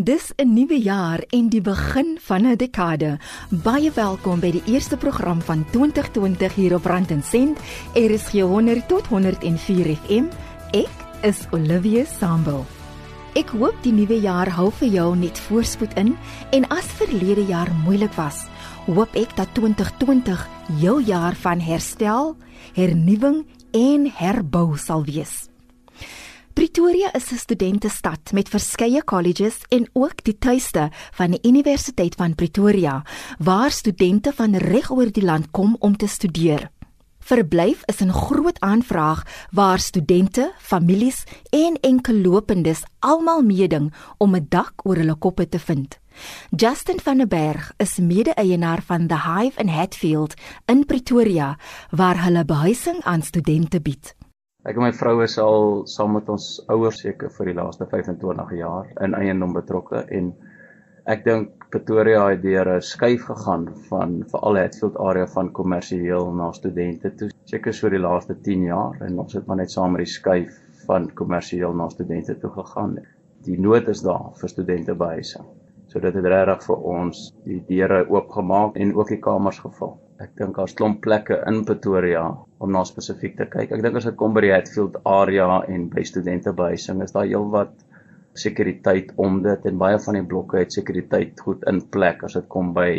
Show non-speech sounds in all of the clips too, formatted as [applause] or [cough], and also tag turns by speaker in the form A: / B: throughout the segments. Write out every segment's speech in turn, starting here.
A: Dis 'n nuwe jaar en die begin van 'n dekade. Baie welkom by die eerste program van 2020 hier op Rand en Sent. Is 100 tot 104 FM. Ek is Olivia Sambul. Ek hoop die nuwe jaar hou vir jou net voorspoed in en as verlede jaar moeilik was, hoop ek dat 2020 jou jaar van herstel, hernuwing en herbou sal wees. Pretoria is 'n studentestad met verskeie colleges en ook die tuiste van die Universiteit van Pretoria waar studente van reg oor die land kom om te studeer. Verblyf is 'n groot aanvraag waar studente, families en enkellopendes almal meeding om 'n dak oor hulle koppe te vind. Justin van der Berg is mede-eienaar van The Hive in Hatfield in Pretoria waar hulle behuising aan studente bied.
B: Ek en my vrou is al saam met ons ouers seker vir die laaste 25 jaar in eiendom betrokke en ek dink Pretoria het deur 'n skuif gegaan van veral Hatfield area van kommersieel na studente toe. Seker so die laaste 10 jaar en ons het maar net saam met die skuif van kommersieel na studente toe gegaan. Die nood is daar vir studente behuising. So dit het regtig vir ons die deure oopgemaak en ook die kamers gevul. Ek dink daar's klomp plekke in Pretoria om na spesifiek te kyk. Ek dink as dit kom by die Hatfield area en by studente behuising is daar heelwat sekuriteit om dit en baie van die blokke het sekuriteit goed in plek as dit kom by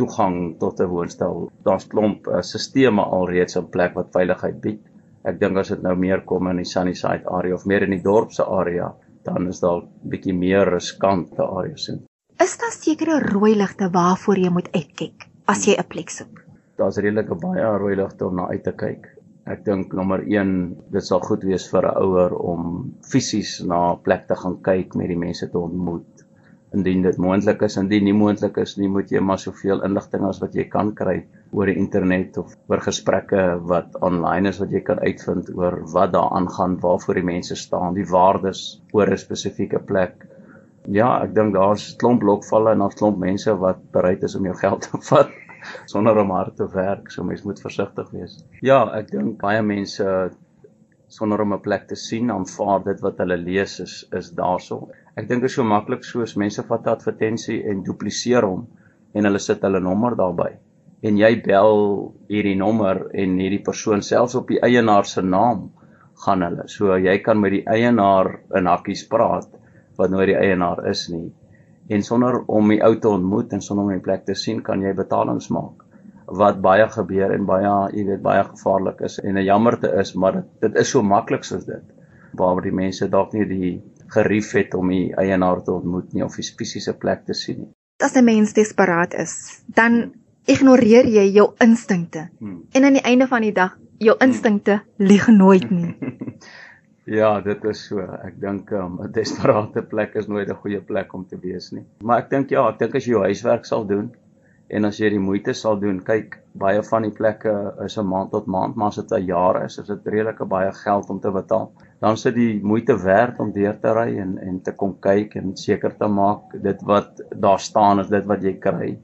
B: toegang tot 'n woonstel. Daar's klomp uh, sisteme alreeds in plek wat veiligheid bied. Ek dink as dit nou meer kom in die Sunnyside area of meer in die dorpse area, dan is daar bietjie meer riskante areas in.
A: Is daar sekere rooi ligte waarvoor jy moet uitkyk as jy 'n plek soek?
B: Daar's redelik baie rooi ligte om na uit te kyk. Ek dink nommer 1, dit sal goed wees vir 'n ouer om fisies na 'n plek te gaan kyk met die mense te ontmoet. Indien dit moontlik is, indien nie moontlik is nie, moet jy maar soveel inligting as wat jy kan kry oor die internet of oor gesprekke wat online is wat jy kan uitvind oor wat daar aangaan, waarvoor die mense staan, die waardes oor 'n spesifieke plek. Ja, ek dink daar's klomp lokvalle en daar's klomp mense wat bereid is om jou geld te vat sonder om hard te werk, so mens moet versigtig wees. Ja, ek dink baie mense sonder om 'n plek te sien, aanvaar dit wat hulle lees is is daarso. Ek dink dit is so maklik soos mense vat 'n advertensie en dupliseer hom en hulle sit hulle nommer daarbey. En jy bel hierdie nommer en hierdie persoon selfs op die eienaar se naam gaan hulle. So jy kan met die eienaar in hakkies praat wat nou die eienaar is nie en sonder om die ou te ontmoet en sonder om die plek te sien kan jy betalings maak wat baie gebeur en baie jy weet baie gevaarlik is en 'n jammerte is maar dit dit is so maklik soos dit waar die mense dalk nie die gerief het om die eienaar te ontmoet nie of die fisiese plek te sien nie.
A: As 'n mens desperaat is dan ignoreer jy jou instinkte. Hmm. en aan die einde van die dag jou instinkte lieg nooit nie [laughs]
B: Ja, dit is so. Ek dink um, [laughs] 'n desperate plek is nooit 'n goeie plek om te wees nie. Maar ek dink ja, ek dink as jy jou huiswerk sal doen en as jy die moeite sal doen, kyk, baie van die plekke is 'n maand tot maand, maar as dit 'n jaar is, is dit redelike baie geld om te betaal. Dan sit die moeite werd om deur te ry en en te kom kyk en seker te maak dit wat daar staan is dit wat jy kry.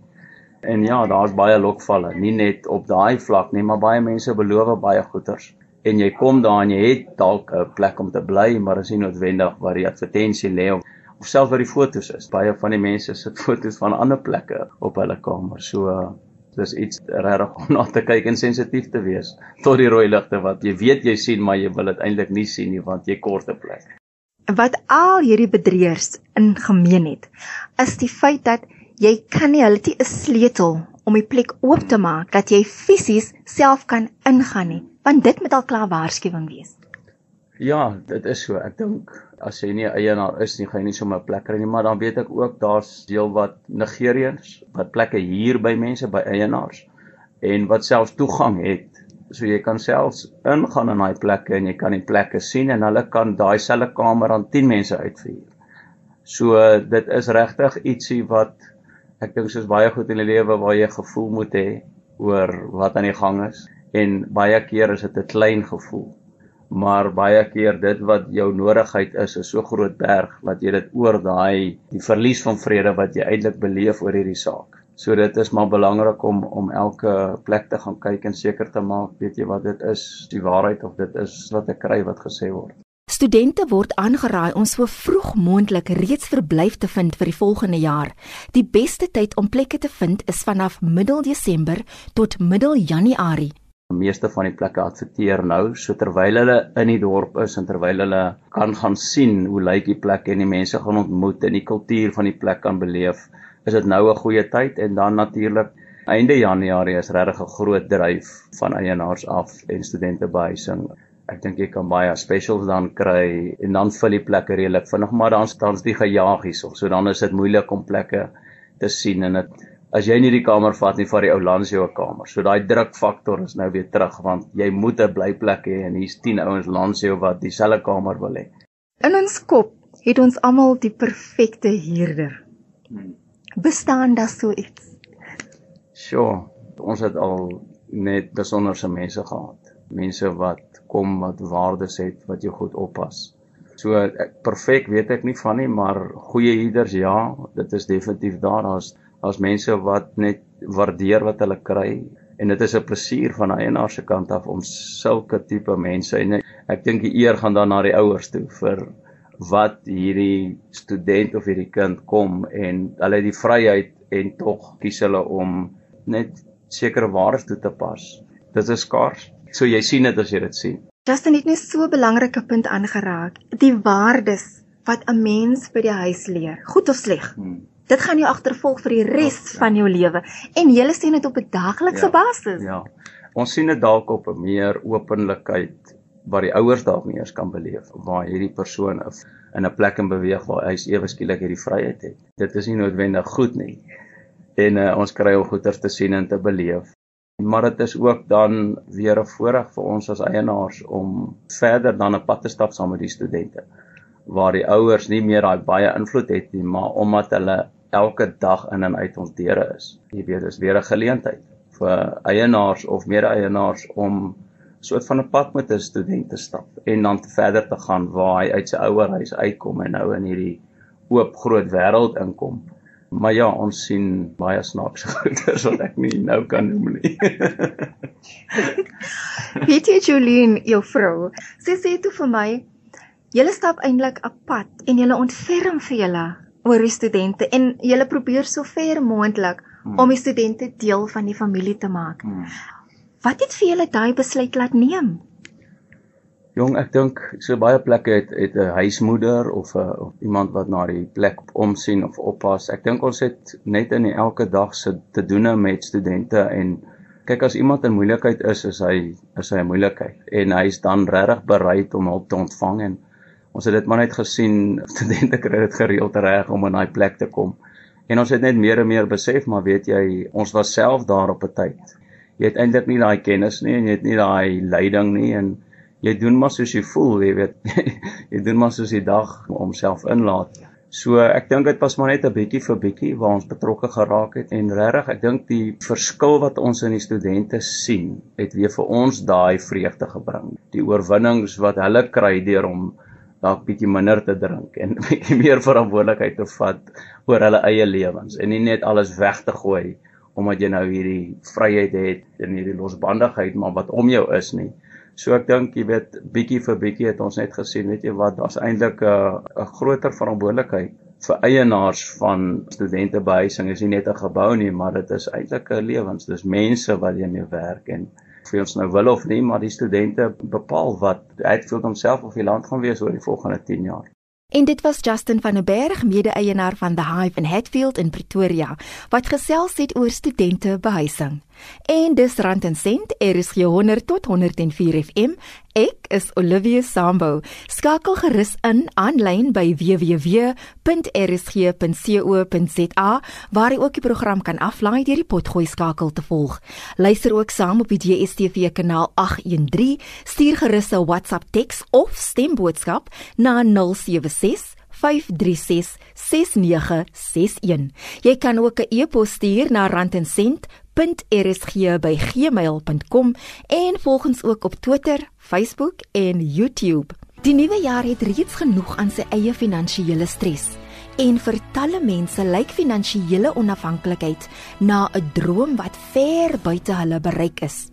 B: En ja, daar's baie lokvalle, nie net op daai vlak nie, maar baie mense beloof baie goeders en jy kom daar en jy het dalk 'n plek om te bly, maar is nie noodwendig waar die advertensie lê of, of selfs waar die fotos is. Baie van die mense [laughs] sit fotos van ander plekke op hulle kamer. So dis iets regtig om na te kyk en sensitief te wees tot die rooi ligte wat jy weet jy sien, maar jy wil dit eintlik nie sien nie want jy kort 'n plek.
A: Wat al hierdie bedrieërs in gemeen het, is die feit dat jy kan nie hulle 'n sleutel om die plek oop te maak dat jy fisies self kan ingaan nie want dit moet al klaar waarskuwing wees.
B: Ja, dit is so. Ek dink as jy nie eienaar is nie, gaan jy nie sommer 'n plek kry nie, maar dan weet ek ook daar's deel wat Nigeriërs wat plekke huur by mense by eienaars en wat selfs toegang het. So jy kan selfs ingaan in daai plekke en jy kan die plekke sien en hulle kan daai selfe kamer aan 10 mense uitverhuur. So dit is regtig ietsie wat ek dink soos baie goed in die lewe waar jy gevoel moet hê oor wat aan die gang is en baie keer is dit 'n klein gevoel. Maar baie keer dit wat jou nodigheid is, is so groot berg dat jy dit oor daai die verlies van vrede wat jy eintlik beleef oor hierdie saak. So dit is maar belangrik om om elke plek te gaan kyk en seker te maak, weet jy wat dit is, die waarheid of dit is wat ek kry wat gesê word.
A: Studente word aangeraai om so vroeg moontlik reeds verblyf te vind vir die volgende jaar. Die beste tyd om plekke te vind is vanaf middel Desember tot middel Januarie.
B: Meeste van die plekke adverteer nou, so terwyl hulle in die dorp is en terwyl hulle kan gaan sien hoe lyk die plek en die mense gaan ontmoet en die kultuur van die plek kan beleef, is dit nou 'n goeie tyd en dan natuurlik einde Januarie is regtig 'n groot dryf van eienaars af en studente behuising. Ek dink jy kan baie specials dan kry en dan vul die plekke redelik vinnig, maar dan staans die gejaag hierso. So dan is dit moeilik om plekke te sien en dit as jy nie die kamer vat nie, vat die ou langs jou 'n kamer. So daai drukfaktor is nou weer terug want jy moet 'n blyplek hê en hier's 10 ouens langs jou wat dieselfde kamer wil hê.
A: In ons kop het ons almal die perfekte huurder. Hmm. Bestaan daar so iets?
B: Sjoe, ons het al net besonderse mense gehad. Mense wat kom wat waardes het wat jou goed oppas. So perfek weet ek nie van nie, maar goeie huurders ja, dit is definitief daar. Daar's daar's mense wat net waardeer wat hulle kry en dit is 'n plesier van eienaar se kant af om sulke tipe mense en ek dink die eer gaan dan na die ouers toe vir wat hierdie student of hierdie kind kom en hulle het die vryheid en tog kies hulle om net sekere waardes toe te pas. Dit is skaars. So jy sien dit as jy dit sien.
A: Justin het net so 'n belangrike punt aangeraak. Die waardes wat 'n mens by die huis leer, goed of sleg. Hmm. Dit gaan jou agtervolg vir die res ja, ja. van jou lewe en jy sien dit op 'n daglikse
B: ja,
A: basis.
B: Ja. Ons sien dit dalk op 'n meer openlikheid waar die ouers dalk meer kan beleef waar hierdie persoon in 'n plek in beweeg waar hy ewe skielik hierdie vryheid het. Dit is nie noodwendig goed nie en uh, ons kry al goeders te sien en te beleef. Maar dit is ook dan weer 'n voorreg vir ons as eienaars om verder dan 'n pad te stap saam met die studente waar die ouers nie meer daai baie invloed het nie, maar omdat hulle elke dag in en uit ons deure is. Jy weet, dis weer 'n geleentheid vir eienaars of mede-eienaars om soort van 'n pad met 'n student te stap en dan te verder te gaan waar hy uit sy ouerhuis uitkom en nou in hierdie oop groot wêreld inkom. Maar ja, ons sien baie snaakse [laughs] goeders wat ek nie nou kan noem nie. [laughs]
A: Weet jy Jolien, jou vrou, sy sê toe vir my, julle stap eintlik 'n pad en julle ontferm vir julle oor die studente en julle probeer so ver moontlik hmm. om die studente deel van die familie te maak. Hmm. Wat het vir julle daai besluit laat neem?
B: Jong, ek dink so baie plekke het het 'n huismoeder of 'n of iemand wat na die plek omsien of oppas. Ek dink ons het net in elke dag se te doen met studente en kyk as iemand in moeilikheid is, is hy is hy 'n moeilikheid en hy's dan regtig bereid om hulp te ontvang en ons het dit maar net gesien [laughs] studente kry dit gereeld reg om in daai plek te kom. En ons het net meer en meer besef, maar weet jy, ons was self daar op 'n tyd. Jy het eintlik nie daai kennis nie en jy het nie daai leiding nie en jy doen maar soos jy voel, jy weet. [laughs] jy doen maar soos die dag homself inlaat. So ek dink dit pas maar net 'n bietjie vir bietjie waar ons betrokke geraak het en regtig ek dink die verskil wat ons in die studente sien het weer vir ons daai vreugde gebring. Die oorwinnings wat hulle kry deur om dalk bietjie minder te drink en [laughs] bietjie meer verantwoordelikheid te vat oor hulle eie lewens en nie net alles weg te gooi omdat jy nou hierdie vryheid het en hierdie losbandigheid maar wat om jou is nie. So ek dink jy weet bietjie vir bietjie het ons net gesien, weet jy wat, daar's eintlik 'n 'n groter verantwoordelikheid vir eienaars van studente behuising. Is nie net 'n gebou nie, maar dit is eintlik 'n lewens. Dis mense wat jy mee werk en of ons nou wil of nie, maar die studente bepaal wat uitvoer homself of die land gaan wees oor die volgende 10 jaar.
A: En dit was Justin van der Berg, mede-eienaar van The Hive in Hatfield in Pretoria, wat gesels het oor studente behuising. En dis Rand en Sent, RSG 100 tot 104 FM. Ek is Olivia Sambo. Skakel gerus in aanlyn by www.rsg.co.za waar jy ook die program kan aflaai deur die potgooi skakel te volg. Luister ook saam op die DStv kanaal 813. Stuur gerus 'n WhatsApp teks of stemboodskap na 076 5366961. Jy kan ook 'n e-pos stuur na randensent.rsg@gmail.com en volg ons ook op Twitter, Facebook en YouTube. Die nuwe jaar het reeds genoeg aan sy eie finansiële stres. En vir talle mense lyk finansiële onafhanklikheid na 'n droom wat ver buite hulle bereik is.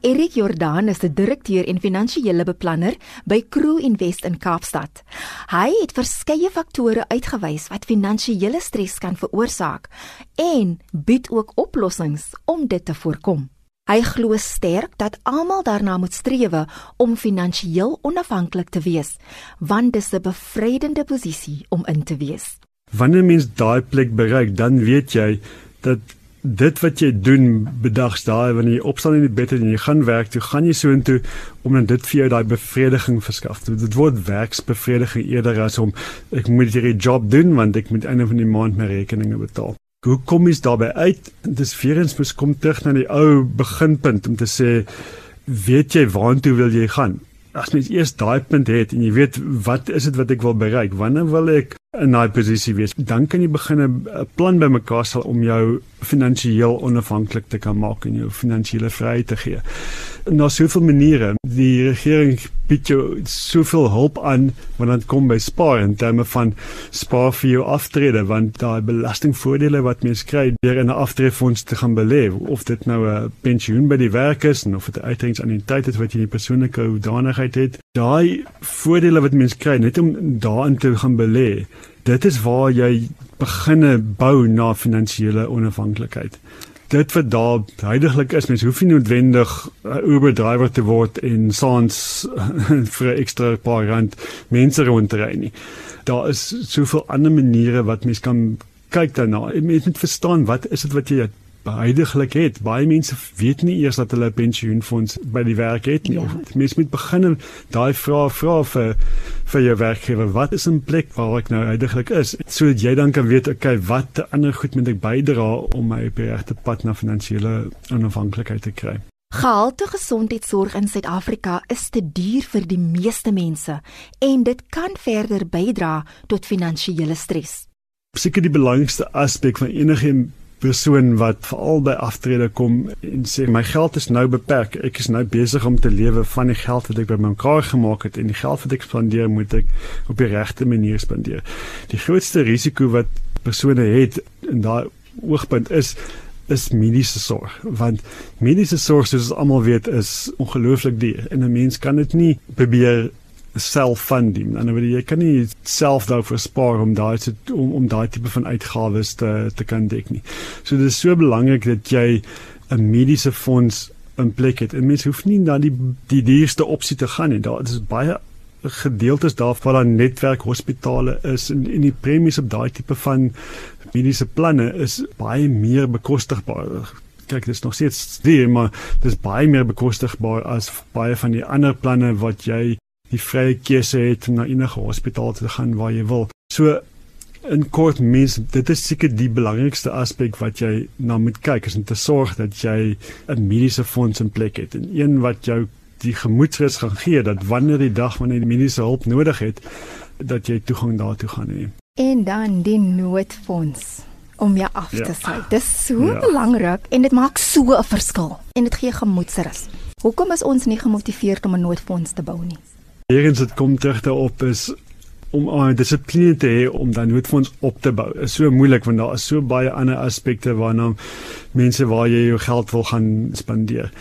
A: Erik Jordaan is 'n direkteur en finansiële beplanner by Crew Invest in Kaapstad. Hy het verskeie faktore uitgewys wat finansiële stres kan veroorsaak en bied ook oplossings om dit te voorkom. Hy glo sterk dat almal daarna moet streef om finansiëel onafhanklik te wees, want dis 'n bevrydende posisie om in te wees.
C: Wanneer mens daai plek bereik, dan weet jy dat dit wat jy doen bedags daai wanneer jy opstaan in die bed en jy gaan werk toe gaan jy so intoe om dan dit vir jou daai bevrediging verskaf. Dit word werksbevrediging eerder as om ek moet hierdie job doen want ek moet einde van die maand my rekeninge betaal. Hoe kom jy daarbey uit? Dis weer eens moet kom terug na die ou beginpunt om te sê weet jy waartoe wil jy gaan? As mens eers daai punt het en jy weet wat is dit wat ek wil bereik? Wanneer wil ek in daai posisie wees? Dan kan jy begin 'n plan bymekaar stel om jou finansiëel onafhanklik te kan maak en jou finansiële vryheid te gee. En daar's soveel maniere. Die regering bied jou soveel hulp aan wanneer dit kom by spaar in terme van spaar vir jou aftrede want daai belastingvoordele wat mens kry deur in 'n aftreefonds te gaan belê of dit nou 'n pensioen by die werk is en of dit 'n tyd het wat jy in die persoonlike hoedanigheid het. Daai voordele wat mens kry net om daarin te gaan belê dit is waar jy beginne bou na finansiële onafhanklikheid. Dit wat daar heidaglik is, mens hoef nie noodwendig 'n Uber driver te word en saans [laughs] vir 'n ekstra paar rand mense rond te ry nie. Daar is soveel ander maniere wat mens kan kyk daarna. Mens moet verstaan wat is dit wat jy beheidaglik het. Baie mense weet nie eers dat hulle 'n pensioenfonds by die werk het nie. Ja. Mens moet begin daai vrae vra vir vir jou werkgewer. Wat is 'n plek waar ek nou heidaglik is? Sodat jy dan kan weet, okay, wat ander goed moet ek bydra om my op die regte pad na finansiële onafhanklikheid te kry?
A: Gehalte gesondheidsorg in Suid-Afrika is te duur vir die meeste mense en dit kan verder bydra tot finansiële stres.
C: Seker die belangrikste aspek van enige persoon wat veral by aftrede kom en sê my geld is nou beperk. Ek is nou besig om te lewe van die geld wat ek bymekaar gemaak het en die geld wat ek spandeer moet ek op die regte manier spandeer. Die grootste risiko wat persone het in daai oogpunt is is mediese sorg want mediese sorg soos almal weet is ongelooflik duur en 'n mens kan dit nie probeer self-funding. En dan jy kan nie self daarvoor spaar om daai om om daai tipe van uitgawes te te kan dek nie. So dit is so belangrik dat jy 'n mediese fonds in plek het. En mens hoef nie na die die duurste opsie te gaan nie. Daar is baie gedeeltes daarvan waar netwerk hospitale is en en die premies op daai tipe van mediese planne is baie meer bekostigbaar. Kyk, dit is nog steeds duur, maar dit is baie meer bekostigbaar as baie van die ander planne wat jy die vrye keuse het om na enige hospitaal te gaan waar jy wil. So in kort mens dit is seker die belangrikste aspek wat jy na moet kyk is om te sorg dat jy 'n mediese fonds in plek het en een wat jou die gemoedsrus gaan gee dat wanneer die dag wanneer jy mediese hulp nodig het dat jy toegang daartoe gaan hê.
A: En dan die noodfonds om jou af te ja. sluit. Dis so ja. belangrik en dit maak so 'n verskil en dit gee gemoedsrus. Hoekom is ons nie gemotiveerd om 'n noodfonds te bou nie?
C: Eerens dit kom terug daarop is om 'n dissipline te hê om dan noodfonds op te bou. Is so moeilik want daar is so baie ander aspekte waarna mense waar jy jou geld wil gaan spandeer.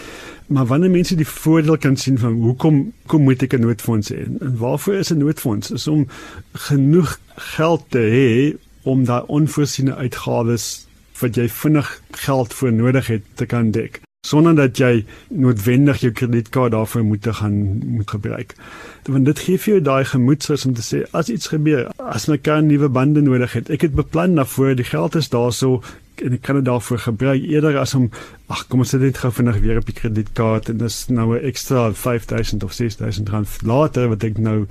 C: Maar wanneer mense die voordeel kan sien van hoekom kom moet ek 'n noodfonds hê? En waarvoor is 'n noodfonds? Is om genoeg geld te hê om daai onvoorsiene uitgawes wat jy vinnig geld voor nodig het te kan dek sonder dat jy noodwendig jou kredietkaart daarvoor moet gaan moet gebruik. Want dit gee vir jou daai gemoedsrus om te sê as iets gebeur, as my kan nuwe bande nodig het, ek het beplan daarvoor, die geld is daarso en ek kan dit daarvoor gebruik eerder as om ag kom ons sit net gou vinnig weer op die kredietkaart en dis nou 'n ekstra 5000 of 6000 rand later wat ek nou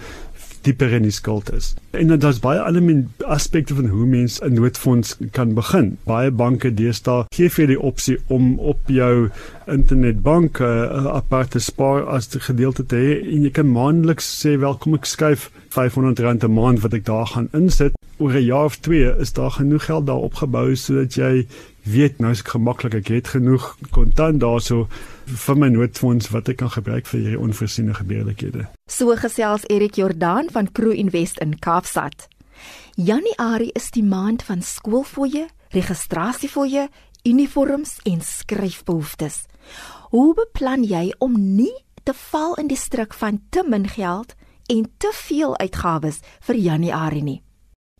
C: dieper in die skuld is. En dan daar's baie ander aspekte van hoe mens 'n noodfonds kan begin. Baie banke deesdae gee vir die opsie om op jou internetbank 'n uh, aparte spaar as 'n gedeelte te hê en jy kan maandeliks sê welkom ek skuif R500 'n maand wat ek daar gaan insit. Oor 'n jaar of 2 is daar genoeg geld daar opgebou sodat jy weet nou is ek gemaklik ek het genoeg kontant daarso vir my noodfonds wat ek kan gebruik vir hierdie onvoorsiene gebeurlikhede.
A: So gesels Erik Jordaan van Crew Invest in Kaapstad. Januarie is die maand van skoolfooie, registrasiefooie, uniforms en skryfbehoeftes. Hoe beplan jy om nie te val in die struik van te min geld en te veel uitgawes vir Januarie nie?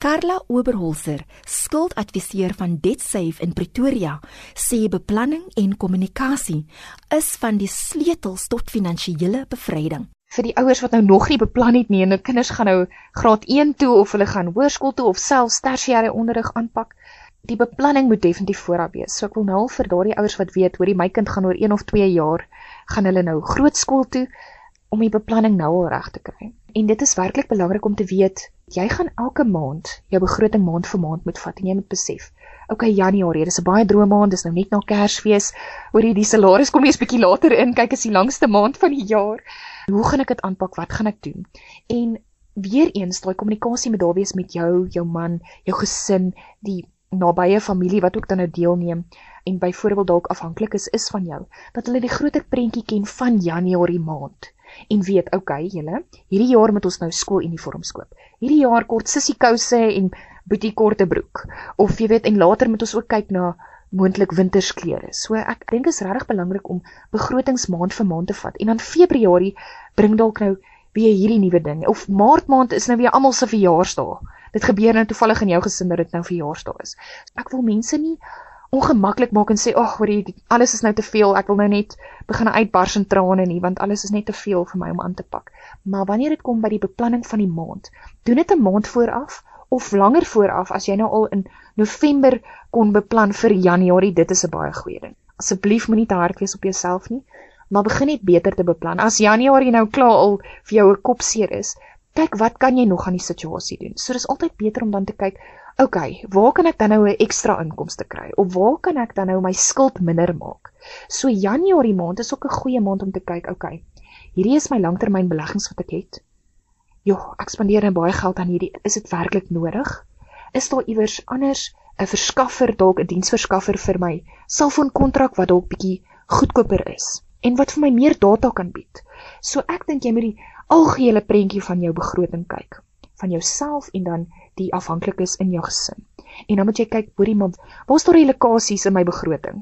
A: Carla Oberholzer, skuldadviseur van DebtSafe in Pretoria, sê beplanning en kommunikasie is van die sleutels tot finansiële bevryding.
D: Vir die ouers wat nou nog nie beplan het nie en hulle kinders gaan nou graad 1 toe of hulle gaan hoërskool toe of selfs tersiêre onderrig aanpak, die beplanning moet definitief vooraf wees. So ek wil nou vir daardie ouers wat weet, hoorie my kind gaan oor 1 of 2 jaar gaan hulle nou grootskool toe om die beplanning nou al reg te kry. En dit is werklik belangrik om te weet, jy gaan elke maand jou begroting maand vir maand moet vat en jy moet besef, okay Januarie, dis 'n baie droë maand, dis nou net na Kersfees, oor hierdie salaris kom jy 'n bietjie later in, kyk is die langste maand van die jaar. Hoe gaan ek dit aanpak? Wat gaan ek doen? En weer eens, daai kommunikasie moet daar wees met jou, jou man, jou gesin, die nabye familie wat ook dan nou deelneem en byvoorbeeld dalk afhanklik is is van jou, dat hulle die groter prentjie ken van Januarie maand en weet, okay, julle, hierdie jaar moet ons nou skooluniforms koop. Hierdie jaar kort sissie kouse en boetie korte broek. Of jy weet, en later moet ons ook kyk na moontlik wintersklere. So ek dink is regtig belangrik om begrotings maand vir maand te vat en dan Februarie bring dalk nou weer hierdie nuwe ding. Of Maart maand is nou weer almal se verjaarsdae. Dit gebeur nou toevallig in jou gesin dat dit nou verjaarsdae is. Ek wil mense nie ongemaklik maak en sê ag hoor jy alles is nou te veel. Ek wil nou net begin uitbars in trane nie want alles is net te veel vir my om aan te pak. Maar wanneer dit kom by die beplanning van die maand doen dit 'n maand vooraf of langer vooraf as jy nou al in November kon beplan vir Januarie. Dit is 'n baie goeie ding. Asseblief moenie te hard wees op jouself nie maar begin net beter te beplan. As Januarie nou klaar al vir jou 'n kop seer is kyk wat kan jy nog aan die situasie doen so dis altyd beter om dan te kyk OK, waar kan ek dan nou 'n ekstra inkomste kry? Of waar kan ek dan nou my skuld minder maak? So Januarie maand is ook 'n goeie maand om te kyk, OK. Hierdie is my langtermynbeleggings wat ek het. Jo, ek spandeer nou baie geld aan hierdie. Is dit werklik nodig? Is daar iewers anders 'n verskaffer, dalk 'n diensverskaffer vir my selfoonkontrak wat dalk bietjie goedkoper is en wat vir my meer data kan bied? So ek dink jy moet die algehele prentjie van jou begroting kyk van jouself en dan die afhanklikes in jou gesin. En dan moet jy kyk, hoorie maar, waar is daar relokasies in my begroting?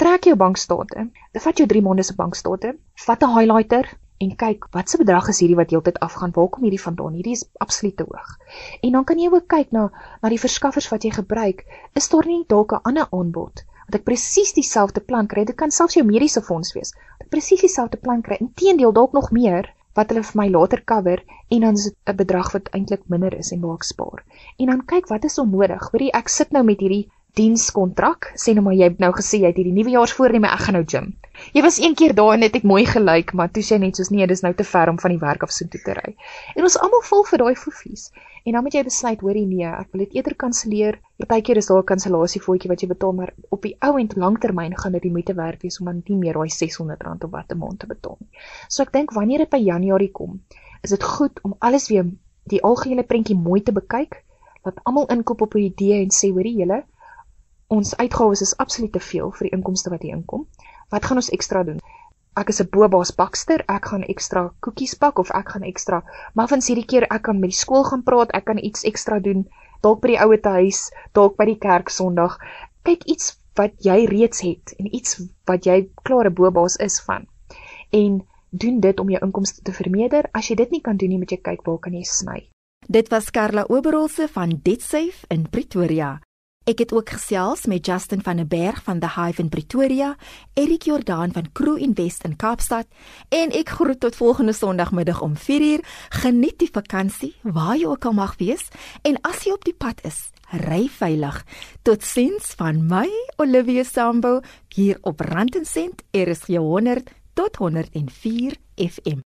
D: Trek jou bankstate. Vat jou 3 maande se bankstate. Vat 'n highlighter en kyk watse bedrag is hierdie wat heeltyd afgaan. Waar kom hierdie vandaan? Hierdie is absoluut te hoog. En dan kan jy ook kyk na na die verskaffers wat jy gebruik. Is daar nie dalk 'n ander aanbod wat ek presies dieselfde plan kry? Dit kan selfs jou mediese fonds wees. Dat ek presies dieselfde plan kry. Inteendeel dalk nog meer wat hulle vir my later cover en dan is dit 'n bedrag wat eintlik minder is en waar ek spaar. En dan kyk wat is onnodig. Hoorie, ek sit nou met hierdie dienskontrak. Sê nou maar jy het nou gesê jy het hierdie nuwejaarsvoorneme ek gaan nou gym. Jy was een keer daar en dit het mooi gelyk, maar toe sê net soos nee, dis nou te ver om van die werk af so toe te ry. En ons almal vol vir daai fofies. En dan moet jy besluit, hoorie nee, ek wil dit eerder kanselleer. Partykeer is daar 'n kansellasievoetjie wat jy betaal, maar op die ou en langtermyn gaan dit die moeite werd wees om dan nie meer daai R600 of wat 'n maand te betaal nie. So ek dink wanneer dit by Januarie kom, is dit goed om alles weer die algehele prentjie mooi te bekyk. Laat almal inkoop op 'n idee en sê, hoorie julle, ons uitgawes is absoluut te veel vir die inkomste wat hier inkom. Wat gaan ons ekstra doen? ek is 'n bobaas bakster, ek gaan ekstra koekies bak of ek gaan ekstra muffins hierdie keer ek kan met die skool gaan praat, ek kan iets ekstra doen dalk by die ouete huis, dalk by die kerk Sondag. Kyk iets wat jy reeds het en iets wat jy klare bobaas is van. En doen dit om jou inkomste te vermeerder. As jy dit nie kan doen nie, moet jy kyk waar kan jy sny.
A: Dit was Karla Oberholse van DebtSafe in Pretoria. Ek het ook gesels met Justin van der Berg van The Hive in Pretoria, Erik Jordaan van Crew Invest in Kaapstad en ek groet tot volgende Sondagmiddag om 4uur. Geniet die vakansie waar jy ook al mag wees en as jy op die pad is, ry veilig. Totsiens van my Olivia Sambo hier op Rand en Sent, RSG 100 tot 104 FM.